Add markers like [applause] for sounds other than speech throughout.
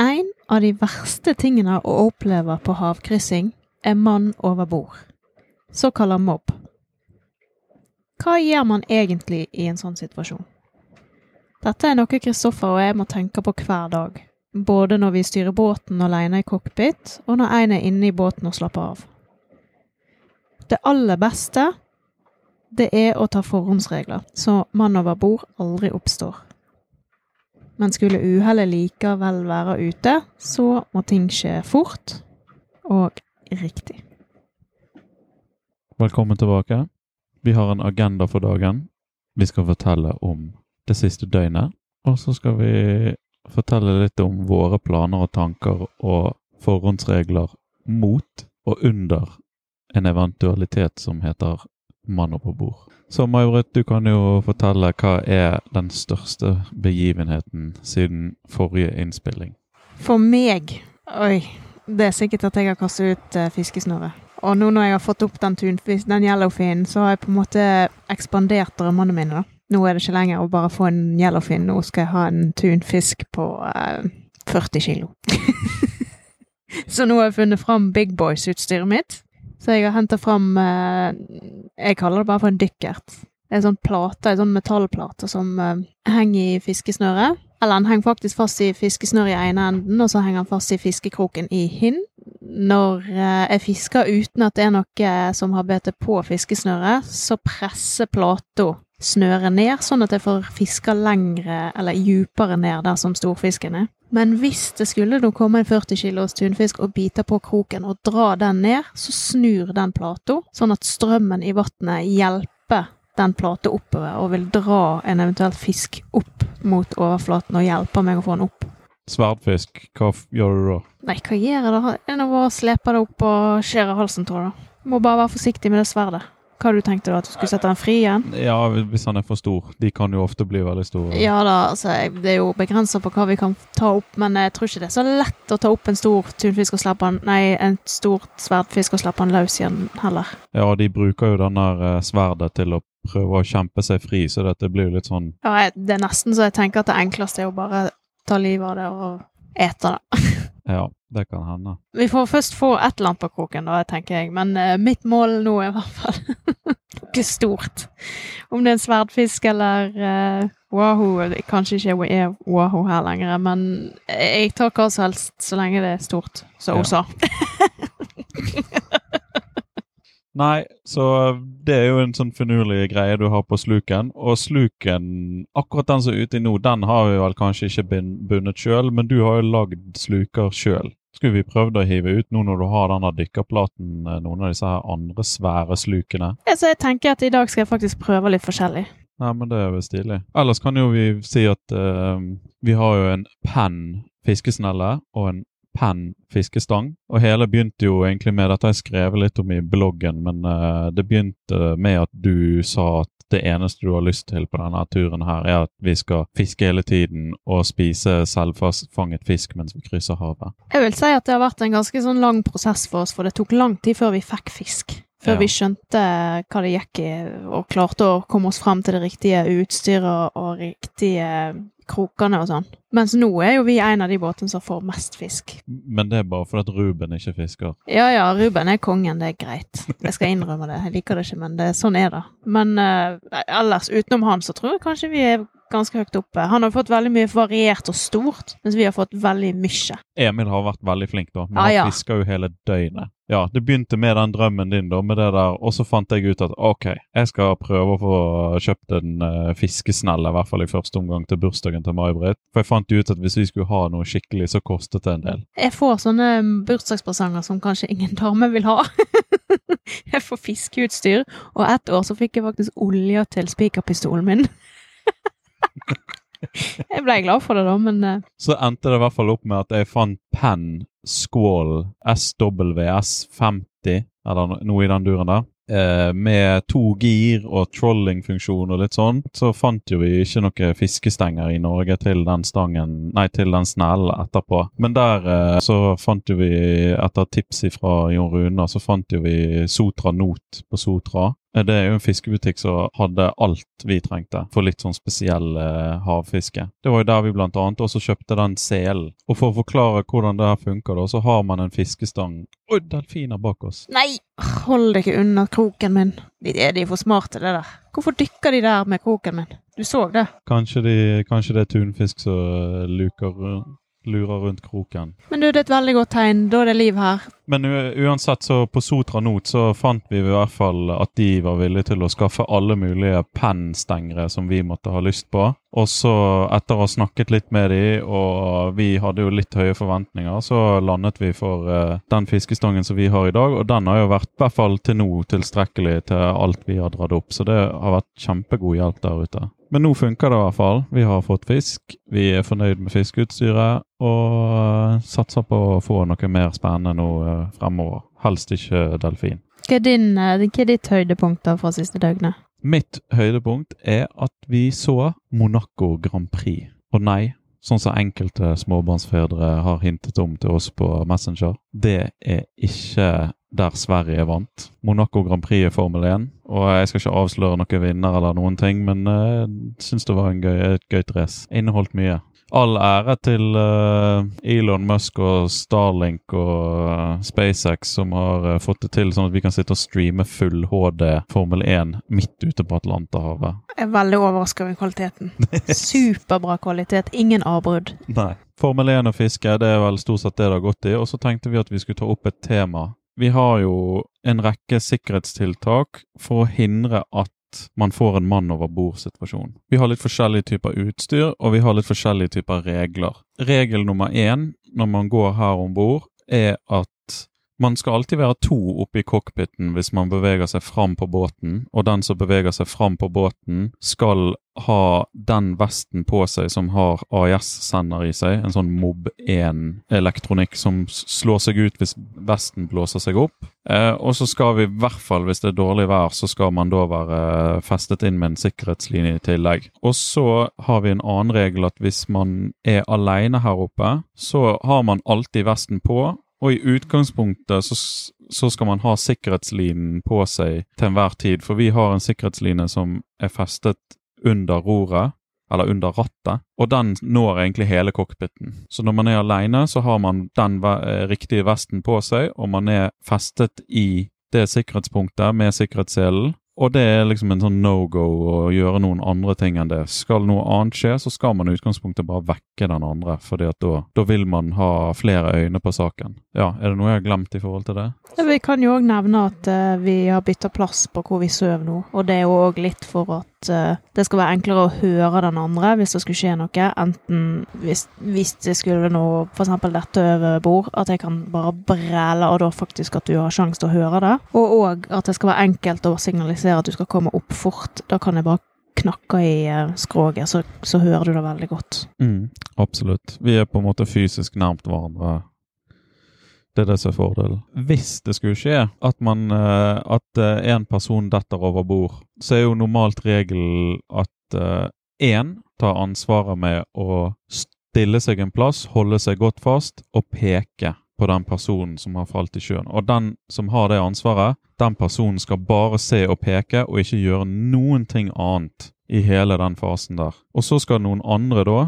En av de verste tingene å oppleve på havkryssing er mann over bord, såkalla mobb. Hva gjør man egentlig i en sånn situasjon? Dette er noe Kristoffer og jeg må tenke på hver dag, både når vi styrer båten alene i cockpit, og når en er inne i båten og slapper av. Det aller beste, det er å ta forhåndsregler, så mann over bord aldri oppstår. Men skulle uhellet likevel være ute, så må ting skje fort og riktig. Velkommen tilbake. Vi har en agenda for dagen. Vi skal fortelle om det siste døgnet. Og så skal vi fortelle litt om våre planer og tanker og forhåndsregler mot og under en eventualitet som heter mann på bord. Så May-Britt, du kan jo fortelle hva er den største begivenheten siden forrige innspilling? For meg Oi. Det er sikkert at jeg har kastet ut uh, fiskesnøret. Og nå når jeg har fått opp den, den yellowfinen, så har jeg på en måte ekspandert drømmene mine. da. Nå er det ikke lenger å bare få en yellowfin, nå skal jeg ha en tunfisk på uh, 40 kilo. [laughs] så nå har jeg funnet fram big boys-utstyret mitt. Så jeg har henta fram uh, Jeg kaller det bare for en dykkert. Det er en sånn plate, en sånn metallplate som uh, henger i fiskesnøret. Eller han henger faktisk fast i fiskesnøret i ene enden, og så henger han fast i fiskekroken i hinn. Når uh, jeg fisker uten at det er noe som har bitt på fiskesnøret, så presser plata snøret ned, sånn at jeg får fiska lengre eller djupere ned der som storfisken er. Men hvis det skulle nå komme en 40 kilos tunfisk og bite på kroken og dra den ned, så snur den plata, sånn at strømmen i vannet hjelper den plata oppover og vil dra en eventuelt fisk opp mot overflaten og hjelper meg å få den opp. Sverdfisk, hva gjør du da? Nei, hva gjør jeg da? Jeg nå bare sleper det opp og skjærer halsen av det. Må bare være forsiktig med det sverdet. Hva du tenkte du, at du skulle sette den fri igjen? Ja, hvis han er for stor. De kan jo ofte bli veldig store. Ja da, altså, det er jo begrensa på hva vi kan ta opp, men jeg tror ikke det er så lett å ta opp en stor tunfisk og slippe den Nei, en stor sverdfisk og slippe den løs igjen, heller. Ja, de bruker jo denne uh, sverdet til å prøve å kjempe seg fri, så dette blir jo litt sånn Ja, det er nesten så jeg tenker at det enkleste er å bare ta livet av det og ete det. Ja, det kan hende. Vi får først få ett land på kroken, da, tenker jeg. Men uh, mitt mål nå er i hvert fall [laughs] noe stort. Om det er en sverdfisk eller uh, wahoo Kanskje ikke er wahoo her lenger, men jeg tar hva som helst så lenge det er stort, som hun sa. Nei, så det er jo en sånn finurlig greie du har på sluken. Og sluken, akkurat den som er ute nå, den har vi vel kanskje ikke bundet sjøl, men du har jo lagd sluker sjøl. Skulle vi prøvd å hive ut nå når du har denne dykkerplaten, noen av disse her andre svære slukene? Ja, så jeg tenker at i dag skal jeg faktisk prøve litt forskjellig. Nei, men det er jo stilig. Ellers kan jo vi si at uh, vi har jo en penn fiskesnelle og en penn fiskestang. Og hele begynte jo egentlig med Dette jeg skrevet litt om i bloggen, men uh, det begynte med at du sa at det eneste du har lyst til på denne turen her, er at vi skal fiske hele tiden og spise selvfanget fisk mens vi krysser havet. Jeg vil si at det har vært en ganske sånn lang prosess for oss, for det tok lang tid før vi fikk fisk. Før ja. vi skjønte hva det gikk i, og klarte å komme oss frem til det riktige utstyret og riktige krokene og sånn. Mens nå er jo vi en av de båtene som får mest fisk. Men det er bare fordi Ruben ikke fisker? Ja ja, Ruben er kongen, det er greit. Jeg skal innrømme det. Jeg liker det ikke, men det, sånn er det. Men uh, ellers, utenom han, så tror jeg kanskje vi er ganske høyt oppe. Han har fått veldig mye variert og stort, mens vi har fått veldig mye. Emil har vært veldig flink, da. Men ah, ja. han fisker jo hele døgnet. Ja, det begynte med den drømmen din, da, med det der, og så fant jeg ut at OK, jeg skal prøve å få kjøpt en uh, fiskesnelle, i hvert fall i første omgang, til bursdagen til May-Britt. For jeg fant ut at hvis vi skulle ha noe skikkelig, så kostet det en del. Jeg får sånne bursdagspresanger som kanskje ingen dame vil ha. [laughs] jeg får fiskeutstyr, og ett år så fikk jeg faktisk olje til spikerpistolen min. [laughs] jeg ble glad for det, da, men uh... Så endte det i hvert fall opp med at jeg fant Penn Squall SWS50, eller noe i den duren der. Eh, med to gir og trollingfunksjon og litt sånn, så fant jo vi ikke noen fiskestenger i Norge til den stangen, nei, til den snellen etterpå. Men der eh, så fant jo vi, etter tips fra Jon Rune, så fant jo vi Sotra Not på Sotra. Eh, Det er jo en fiskebutikk som hadde alt vi trengte for litt sånn spesiell eh, havfiske. Det var jo der vi blant annet også kjøpte den selen. Og for å forklare hvordan det her funker, da, så har man en fiskestang Oi, delfiner bak oss! Nei! Hold deg ikke unna kroken min. De er de for smarte, det der. Hvorfor dykker de der med kroken min? Du så det? Kanskje, de, kanskje det er tunfisk som luker luker, lurer rundt kroken. Men du, det er et veldig godt tegn. Da er det liv her. Men uansett, så på Sotra Not så fant vi i hvert fall at de var villige til å skaffe alle mulige pennstengere som vi måtte ha lyst på. Og så, etter å ha snakket litt med de, og vi hadde jo litt høye forventninger, så landet vi for uh, den fiskestangen som vi har i dag. Og den har jo vært, i hvert fall til nå, tilstrekkelig til alt vi har dratt opp. Så det har vært kjempegod hjelp der ute. Men nå funker det i hvert fall. Vi har fått fisk. Vi er fornøyd med fiskeutstyret. Og eh, satser på å få noe mer spennende nå eh, fremover. Helst ikke delfin. Hva er, din, hva er ditt høydepunkt da fra siste døgnet? Mitt høydepunkt er at vi så Monaco Grand Prix. Og nei, sånn som enkelte småbarnsfedre har hintet om til oss på Messenger, det er ikke der Sverige vant. Monaco Grand Prix er Formel 1, og jeg skal ikke avsløre noen vinner eller noen ting, men jeg syns det var gøy, et gøyt race. Inneholdt mye. All ære til eh, Elon Musk og Starlink og eh, SpaceX som har eh, fått det til sånn at vi kan sitte og streame full HD Formel 1 midt ute på Atlanterhavet. Jeg er veldig overraska over kvaliteten. [laughs] Superbra kvalitet. Ingen avbrudd. Nei. Formel 1 og fiske, det er vel stort sett det det har gått i. Og så tenkte vi at vi skulle ta opp et tema. Vi har jo en rekke sikkerhetstiltak for å hindre at man får en mann over bord-situasjon. Vi har litt forskjellige typer utstyr, og vi har litt forskjellige typer regler. Regel nummer én når man går her om bord, er at man skal alltid være to oppe i cockpiten hvis man beveger seg fram på båten, og den som beveger seg fram på båten, skal ha den vesten på seg som har AIS-sender i seg, en sånn Mob 1-elektronikk som slår seg ut hvis vesten blåser seg opp. Eh, og så skal vi, i hvert fall hvis det er dårlig vær, så skal man da være festet inn med en sikkerhetslinje i tillegg. Og så har vi en annen regel at hvis man er alene her oppe, så har man alltid vesten på, og i utgangspunktet så, så skal man ha sikkerhetslinen på seg til enhver tid, for vi har en sikkerhetsline som er festet under roret, eller under rattet, og den når egentlig hele cockpiten. Så når man er alene, så har man den eh, riktige vesten på seg, og man er festet i det sikkerhetspunktet med sikkerhetsselen. Og det er liksom en sånn no-go å gjøre noen andre ting enn det. Skal noe annet skje, så skal man i utgangspunktet bare vekke den andre, fordi at da, da vil man ha flere øyne på saken. Ja, er det noe jeg har glemt i forhold til det? Ja, Vi kan jo òg nevne at uh, vi har bytta plass på hvor vi sover nå. Og det er jo òg litt for at eh, det skal være enklere å høre den andre hvis det skulle skje noe. Enten hvis, hvis det skulle noe f.eks. dette over bord, at jeg kan bare brele, og da faktisk at du har sjanse til å høre det. Og òg at det skal være enkelt å signalisere at du skal komme opp fort. Da kan jeg bare knakke i eh, skroget, så, så hører du det veldig godt. Mm, absolutt. Vi er på en måte fysisk nærmt hverandre. Det er det som er fordelen. Hvis det skulle skje at, man, eh, at eh, en person detter over bord, så er jo normalt regelen at én tar ansvaret med å stille seg en plass, holde seg godt fast og peke på den personen som har falt i sjøen. Og den som har det ansvaret, den personen skal bare se og peke og ikke gjøre noen ting annet i hele den fasen der. Og så skal noen andre da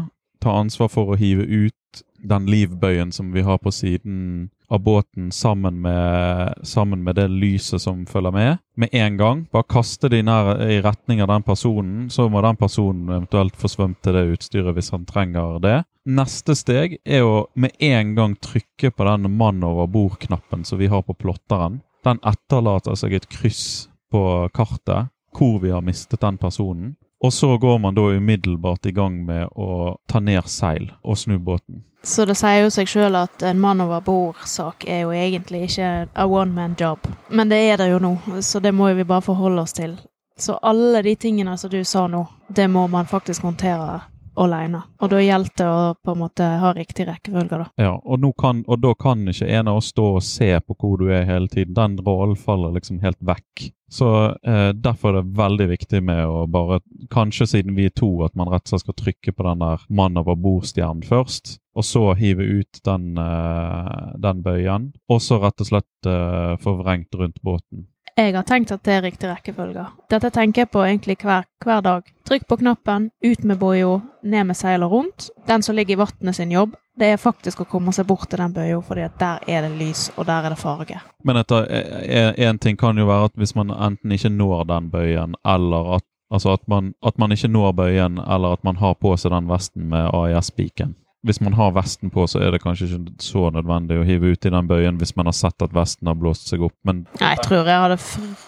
ta ansvar for å hive ut den livbøyen som vi har på siden av båten sammen med, sammen med det lyset som følger med, med en gang. Bare kaste det i, i retning av den personen, så må den personen eventuelt få svømt til det utstyret hvis han trenger det. Neste steg er å med en gang trykke på den mann over bord-knappen som vi har på plotteren. Den etterlater seg et kryss på kartet hvor vi har mistet den personen. Og så går man da umiddelbart i gang med å ta ned seil og snu båten. Så det sier jo seg sjøl at en mann over bord-sak er jo egentlig ikke a one man job. Men det er det jo nå, så det må vi bare forholde oss til. Så alle de tingene som du sa nå, det må man faktisk håndtere alene. Og da gjelder det å på en måte ha riktig rekkefølge, da. Ja, og, kan, og da kan ikke en av oss stå og se på hvor du er hele tiden. Den rollen faller liksom helt vekk. Så eh, Derfor er det veldig viktig med å bare, kanskje siden vi er to, at man rett og slett skal trykke på den der mann over bord-stjernen først. Og så hive ut den, eh, den bøyen. Og så rett og slett eh, vrengt rundt båten. Jeg har tenkt at det er riktig rekkefølge. Dette tenker jeg på egentlig hver, hver dag. Trykk på knappen, ut med boia, ned med seilet rundt. Den som ligger i vannet sin jobb, det er faktisk å komme seg bort til den bøya, fordi at der er det lys, og der er det farge. Men én ting kan jo være at hvis man enten ikke når den bøyen, eller at, altså at, man, at man ikke når bøyen, eller at man har på seg den vesten med AIS-spiken hvis man har vesten på, så er det kanskje ikke så nødvendig å hive ut i den bøyen hvis man har sett at vesten har blåst seg opp, men Nei, jeg tror jeg hadde,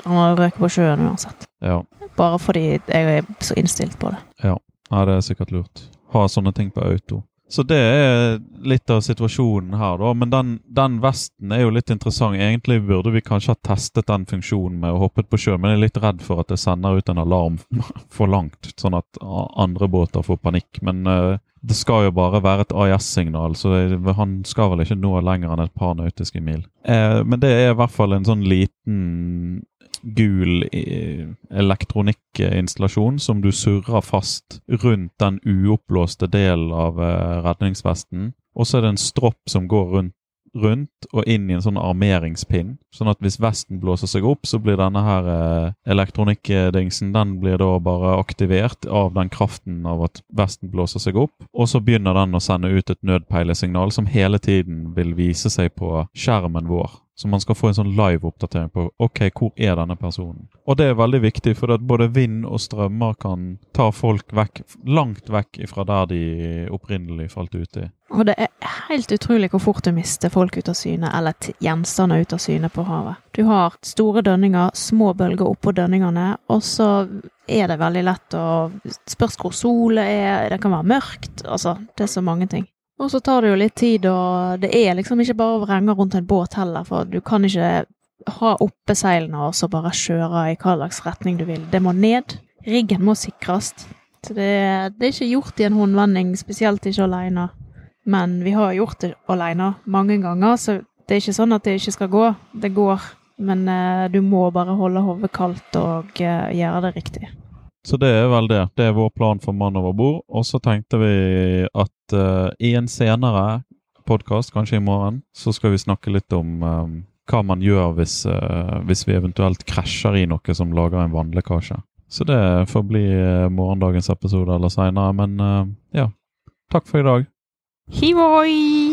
han hadde røket på sjøen uansett. Ja. Bare fordi jeg er så innstilt på det. Ja. ja, det er sikkert lurt. Ha sånne ting på auto. Så det er litt av situasjonen her, da. Men den, den, vesten er jo litt interessant. Egentlig burde vi kanskje ha testet den funksjonen med å hoppe på sjøen, men jeg er litt redd for at det sender ut en alarm [laughs] for langt, sånn at andre båter får panikk. Men uh, det skal jo bare være et AIS-signal, så han skal vel ikke nå lenger enn et par nautiske mil. Eh, men det er i hvert fall en sånn liten gul eh, elektronikkinstallasjon som du surrer fast rundt den uoppblåste delen av eh, redningsvesten. Og så er det en stropp som går rundt rundt og inn i en sånn armeringspinn. Sånn at hvis vesten blåser seg opp, så blir denne her eh, elektronikkdingsen den blir da bare aktivert av den kraften av at vesten blåser seg opp. Og så begynner den å sende ut et nødpeilesignal som hele tiden vil vise seg på skjermen vår. Så man skal få en sånn live-oppdatering på ok, hvor er denne personen. Og det er veldig viktig, for at både vind og strømmer kan ta folk vekk, langt vekk fra der de opprinnelig falt ut i. Og det er helt utrolig hvor fort du mister folk ut av syne, eller gjenstander ut av syne på havet. Du har store dønninger, små bølger oppå dønningene, og så er det veldig lett å Spørs hvor sola er, det kan være mørkt, altså det er så mange ting. Og så tar det jo litt tid, og det er liksom ikke bare å vrenge rundt en båt heller, for du kan ikke ha oppe seilene og så bare kjøre i hva slags retning du vil. Det må ned. Riggen må sikres. Så det, det er ikke gjort i en håndvending, spesielt ikke alene. Men vi har gjort det alene mange ganger, så det er ikke sånn at det ikke skal gå. Det går, men uh, du må bare holde hodet kaldt og uh, gjøre det riktig. Så det er vel det. Det er vår plan for Mann over bord. Og så tenkte vi at uh, i en senere podkast, kanskje i morgen, så skal vi snakke litt om um, hva man gjør hvis, uh, hvis, vi eventuelt krasjer i noe som lager en vannlekkasje. Så det får bli morgendagens episode eller seinere. Men ja, takk for i dag. Hivoi!